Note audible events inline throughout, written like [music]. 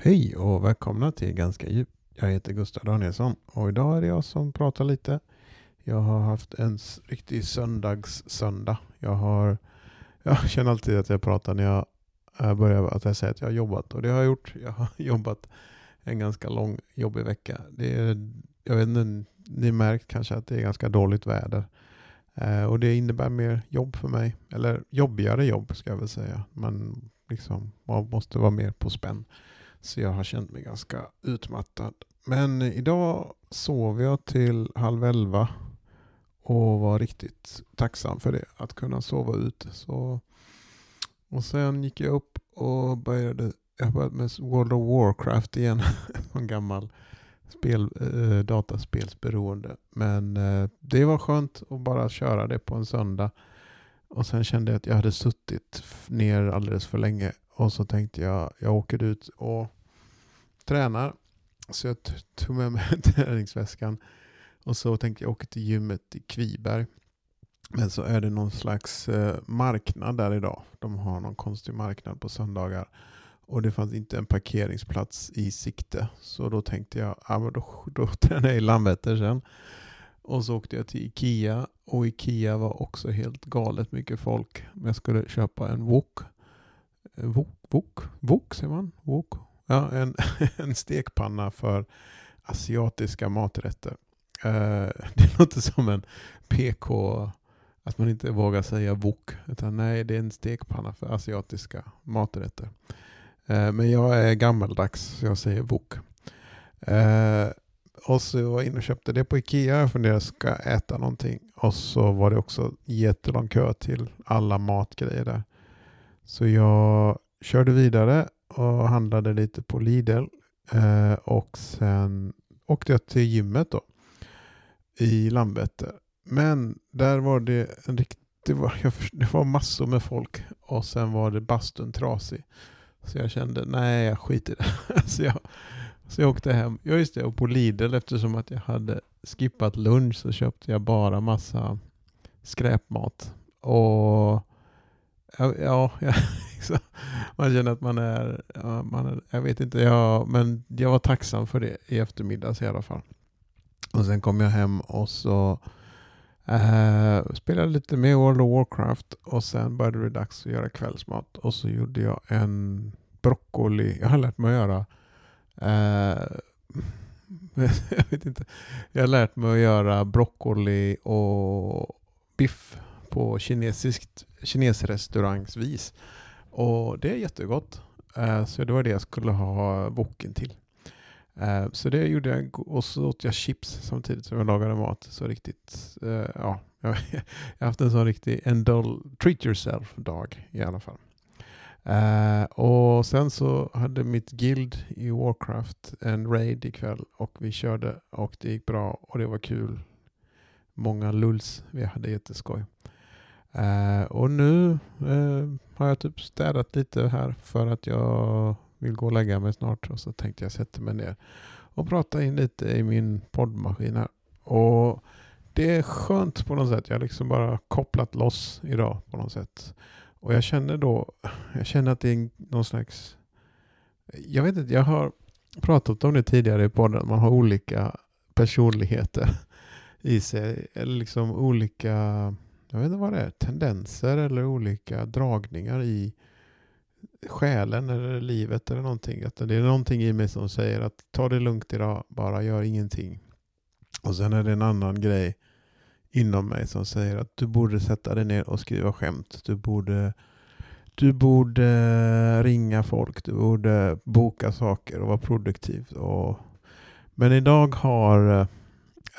Hej och välkomna till Ganska djup. Jag heter Gustav Danielsson och idag är det jag som pratar lite. Jag har haft en riktig söndagssöndag. Jag, har, [laughs] jag känner alltid att jag pratar när jag eh, börjar att jag säger att jag har jobbat och det har jag gjort. Jag har [laughs] jobbat en ganska lång jobbig vecka. Det är, jag vet inte, ni märkt kanske att det är ganska dåligt väder. Eh, och det innebär mer jobb för mig. Eller jobbigare jobb ska jag väl säga. Men liksom, man måste vara mer på spänn. Så jag har känt mig ganska utmattad. Men idag sov jag till halv elva och var riktigt tacksam för det. Att kunna sova ut. Så, och sen gick jag upp och började, jag började med World of Warcraft igen. [laughs] en gammal spel, eh, dataspelsberoende. Men eh, det var skönt att bara köra det på en söndag. Och sen kände jag att jag hade suttit ner alldeles för länge. Och så tänkte jag, jag åker ut och tränar. Så jag tog med mig [laughs] träningsväskan. Och så tänkte jag åka till gymmet i Kviberg. Men så är det någon slags eh, marknad där idag. De har någon konstig marknad på söndagar. Och det fanns inte en parkeringsplats i sikte. Så då tänkte jag, ja, men då, [laughs] då tränar jag i Landvetter sen. Och så åkte jag till Ikea. Och Ikea var också helt galet mycket folk. Men jag skulle köpa en wok. Eh, wok? Wok? Wok säger man? Wok? Ja, en, [laughs] en stekpanna för asiatiska maträtter. Eh, [laughs] det låter som en PK, att man inte vågar säga wok. Utan nej, det är en stekpanna för asiatiska maträtter. Eh, men jag är gammaldags så jag säger wok. Eh, och så var jag inne och köpte det på Ikea. Jag funderade, ska jag äta någonting? Och så var det också jättelång kö till alla matgrejer där. Så jag körde vidare och handlade lite på Lidl. Eh, och sen åkte jag till gymmet då. I Landvetter. Men där var det en riktig... Det var, jag, det var massor med folk. Och sen var det bastun trasig. Så jag kände, nej jag skiter i det. [laughs] så, jag, så jag åkte hem. Ja just det, och på Lidl eftersom att jag hade skippat lunch så köpte jag bara massa skräpmat. Och ja, ja, [laughs] ja man känner att man är, man är, jag vet inte, ja, men jag var tacksam för det i eftermiddags i alla fall. Och sen kom jag hem och så eh, spelade lite med World of Warcraft och sen började det bli dags att göra kvällsmat. Och så gjorde jag en broccoli, [laughs] jag har lärt mig att göra eh, [laughs] jag vet inte. Jag har lärt mig att göra broccoli och biff på kinesiskt kinesrestaurangsvis. Och det är jättegott. Eh, så det var det jag skulle ha woken till. Eh, så det gjorde jag och så åt jag chips samtidigt som jag lagade mat. Så riktigt, eh, ja. [laughs] Jag har haft en sån riktig endol treat yourself-dag i alla fall. Och sen så hade mitt guild i Warcraft en raid ikväll och vi körde och det gick bra och det var kul. Många lulls, vi hade jätteskoj. Och nu har jag typ städat lite här för att jag vill gå och lägga mig snart och så tänkte jag sätta mig ner och prata in lite i min poddmaskin här. Och det är skönt på något sätt. Jag har liksom bara kopplat loss idag på något sätt. Och jag känner då, jag känner att det är någon slags, jag vet inte, jag har pratat om det tidigare i podden, man har olika personligheter [laughs] i sig, eller liksom olika, jag vet inte vad det är, tendenser eller olika dragningar i själen eller livet eller någonting. Att det är någonting i mig som säger att ta det lugnt idag, bara gör ingenting. Och sen är det en annan grej inom mig som säger att du borde sätta dig ner och skriva skämt. Du borde, du borde ringa folk, du borde boka saker och vara produktiv. Och, men idag har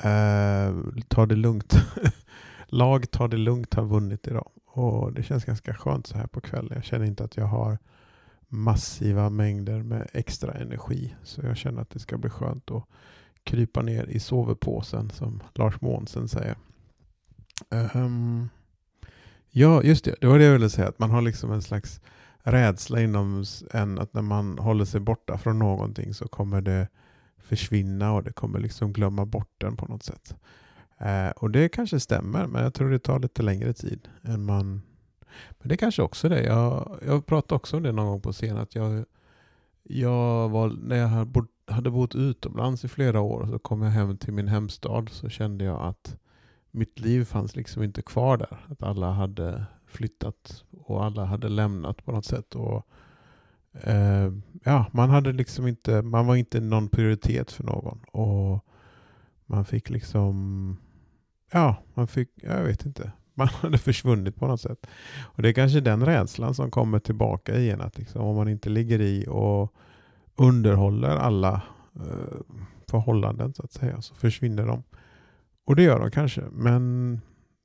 eh, Ta det lugnt. [laughs] Lag Ta det lugnt har vunnit idag. Och det känns ganska skönt så här på kvällen. Jag känner inte att jag har massiva mängder med extra energi. Så jag känner att det ska bli skönt att krypa ner i sovepåsen som Lars Månsen säger. Um, ja, just det. Det var det jag ville säga. Att man har liksom en slags rädsla inom en att när man håller sig borta från någonting så kommer det försvinna och det kommer liksom glömma bort den på något sätt. Eh, och det kanske stämmer, men jag tror det tar lite längre tid än man... Men det kanske också är det. Jag, jag pratade också om det någon gång på scen, att jag jag var, när jag hade bott, hade bott utomlands i flera år så kom jag hem till min hemstad så kände jag att mitt liv fanns liksom inte kvar där. Att alla hade flyttat och alla hade lämnat på något sätt. Och, eh, ja, man, hade liksom inte, man var inte någon prioritet för någon. Och man fick liksom, ja, man fick, jag vet inte, [laughs] man hade försvunnit på något sätt. Och Det är kanske den rädslan som kommer tillbaka igen. Att liksom, om man inte ligger i och underhåller alla eh, förhållanden så att säga, så försvinner de. Och det gör de kanske, men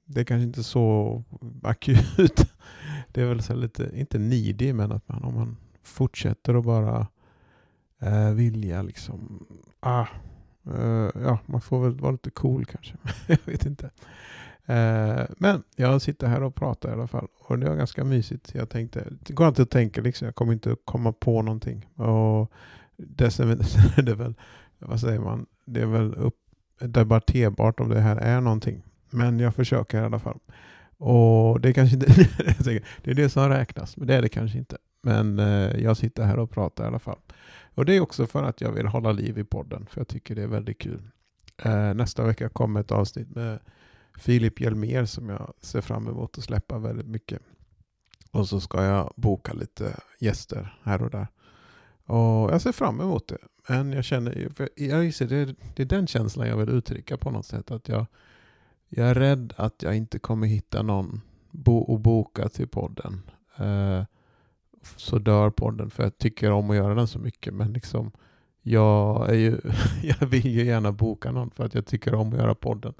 det är kanske inte så akut. [laughs] Det är väl så lite, inte needy, men att man om man fortsätter att bara eh, vilja liksom, ah, Uh, ja, man får väl vara lite cool kanske. [laughs] jag vet inte. Uh, men jag sitter här och pratar i alla fall och det var ganska mysigt. Jag tänkte, det går inte att tänka liksom, jag kommer inte komma på någonting. Och dessutom [laughs] är det väl, vad säger man, det är väl upp, debatterbart om det här är någonting. Men jag försöker i alla fall. Och det är kanske inte [laughs] det är det som räknas, men det är det kanske inte. Men eh, jag sitter här och pratar i alla fall. Och det är också för att jag vill hålla liv i podden, för jag tycker det är väldigt kul. Eh, nästa vecka kommer ett avsnitt med Filip Hjelmer som jag ser fram emot att släppa väldigt mycket. Och så ska jag boka lite gäster här och där. Och jag ser fram emot det. Men jag känner, jag gissar, det, det är den känslan jag vill uttrycka på något sätt. Att jag, jag är rädd att jag inte kommer hitta någon bo, att boka till podden. Eh, så dör podden för jag tycker om att göra den så mycket. Men liksom, jag, är ju, [laughs] jag vill ju gärna boka någon för att jag tycker om att göra podden.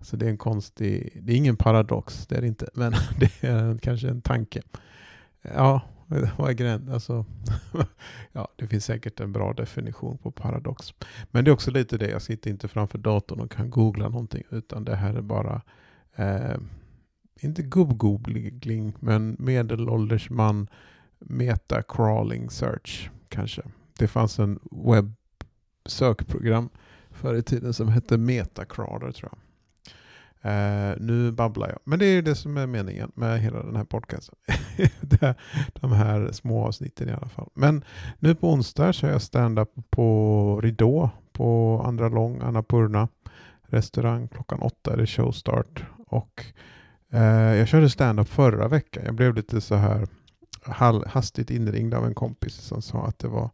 Så det är en konstig, det är ingen paradox, det är det inte, men [laughs] det är kanske en tanke. Ja, [laughs] vad är gränsen? Alltså, ja, det finns säkert en bra definition på paradox. Men det är också lite det, jag sitter inte framför datorn och kan googla någonting, utan det här är bara, eh, inte gubb men medelålders man meta-crawling search kanske. Det fanns en webbsökprogram förr i tiden som hette Metacrawler tror jag. Uh, nu babblar jag. Men det är ju det som är meningen med hela den här podcasten. [laughs] de här små avsnitten i alla fall. Men nu på onsdag så är jag stand-up på Ridå på Andra Lång, Annapurna restaurang. Klockan åtta är det showstart. Och uh, jag körde stand-up förra veckan. Jag blev lite så här hastigt inringd av en kompis som sa att det var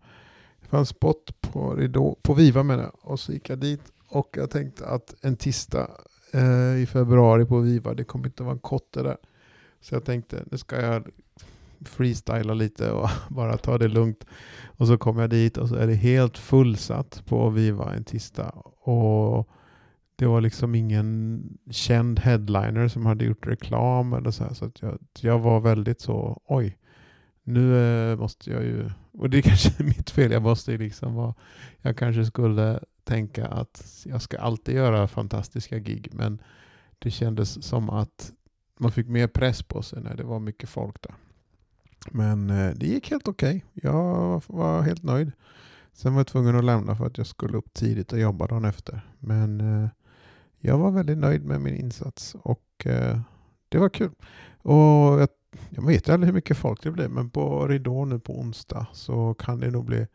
det fanns spot på Ridå, på Viva med det. Och så gick jag dit och jag tänkte att en tisdag eh, i februari på Viva. Det kommer inte vara en kotte där. Så jag tänkte, nu ska jag freestyla lite och [laughs] bara ta det lugnt. Och så kom jag dit och så är det helt fullsatt på Viva en tisdag. Och det var liksom ingen känd headliner som hade gjort reklam eller så här. Så jag, jag var väldigt så, oj, nu eh, måste jag ju, och det är [laughs] kanske mitt fel, jag måste ju liksom vara, jag kanske skulle tänka att jag ska alltid göra fantastiska gig, men det kändes som att man fick mer press på sig när det var mycket folk där. Men eh, det gick helt okej. Okay. Jag var helt nöjd. Sen var jag tvungen att lämna för att jag skulle upp tidigt och jobba dagen efter. Men eh, jag var väldigt nöjd med min insats och eh, det var kul. Och jag, vet aldrig hur mycket folk det blir, men på Ridå nu på onsdag så kan det nog bli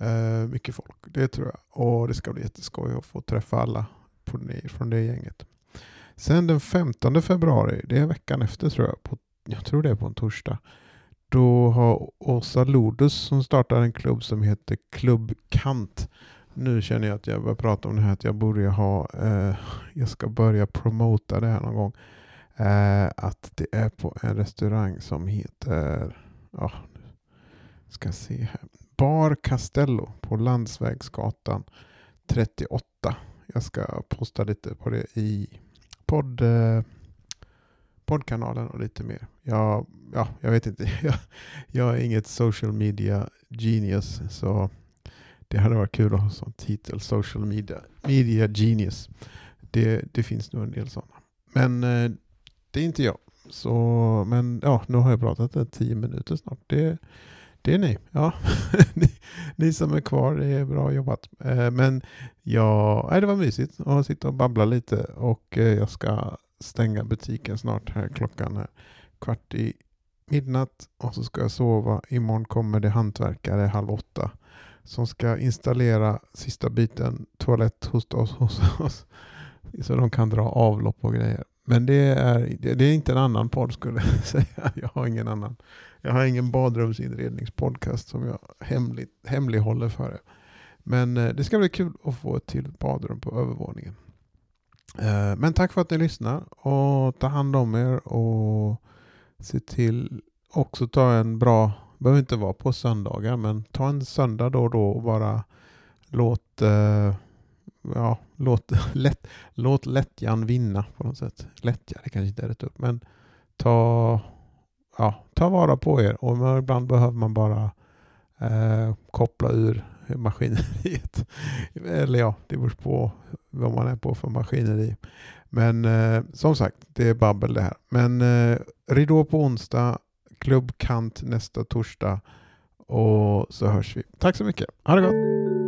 eh, mycket folk, det tror jag. Och det ska bli jätteskoj att få träffa alla på från det gänget. Sen den 15 februari, det är veckan efter tror jag, på, jag tror det är på en torsdag. Då har Åsa Lodus som startar en klubb som heter Klubb Kant. Nu känner jag att jag börjar prata om det här att jag borde ha, eh, jag ska börja promota det här någon gång. Eh, att det är på en restaurang som heter, ja, ska se här. Bar Castello på Landsvägsgatan 38. Jag ska posta lite på det i podd, eh, poddkanalen och lite mer. Jag, ja, jag vet inte, [laughs] jag, jag är inget social media genius så det hade varit kul att ha sån titel, social media, media genius. Det, det finns nog en del sådana. Men eh, det är inte jag. Så, men ja, nu har jag pratat i tio minuter snart. Det, det är ni. Ja. [laughs] ni, ni, som är kvar, det är bra jobbat. Eh, men ja, det var mysigt att sitta och babbla lite och eh, jag ska stänga butiken snart här. Klockan är kvart i midnatt och så ska jag sova. Imorgon kommer det hantverkare halv åtta som ska installera sista biten toalett hos oss, hos oss så de kan dra avlopp och grejer. Men det är, det är inte en annan podd skulle jag [laughs] säga. Jag har ingen annan. Jag har ingen badrumsinredningspodcast som jag hemligt, hemlighåller för er. Men eh, det ska bli kul att få ett till badrum på övervåningen. Eh, men tack för att ni lyssnar och ta hand om er och se till också ta en bra, behöver inte vara på söndagar, men ta en söndag då och då och bara låt, eh, ja, låt, [laughs] lätt, låt lättjan vinna på något sätt. Lättja, det kanske inte är rätt upp, men ta, ja, ta vara på er och ibland behöver man bara eh, koppla ur maskineriet. [laughs] Eller ja, det beror på vad man är på för maskineri. Men eh, som sagt, det är babbel det här. Men eh, ridå på onsdag, klubbkant nästa torsdag och så hörs vi. Tack så mycket. Ha det gott!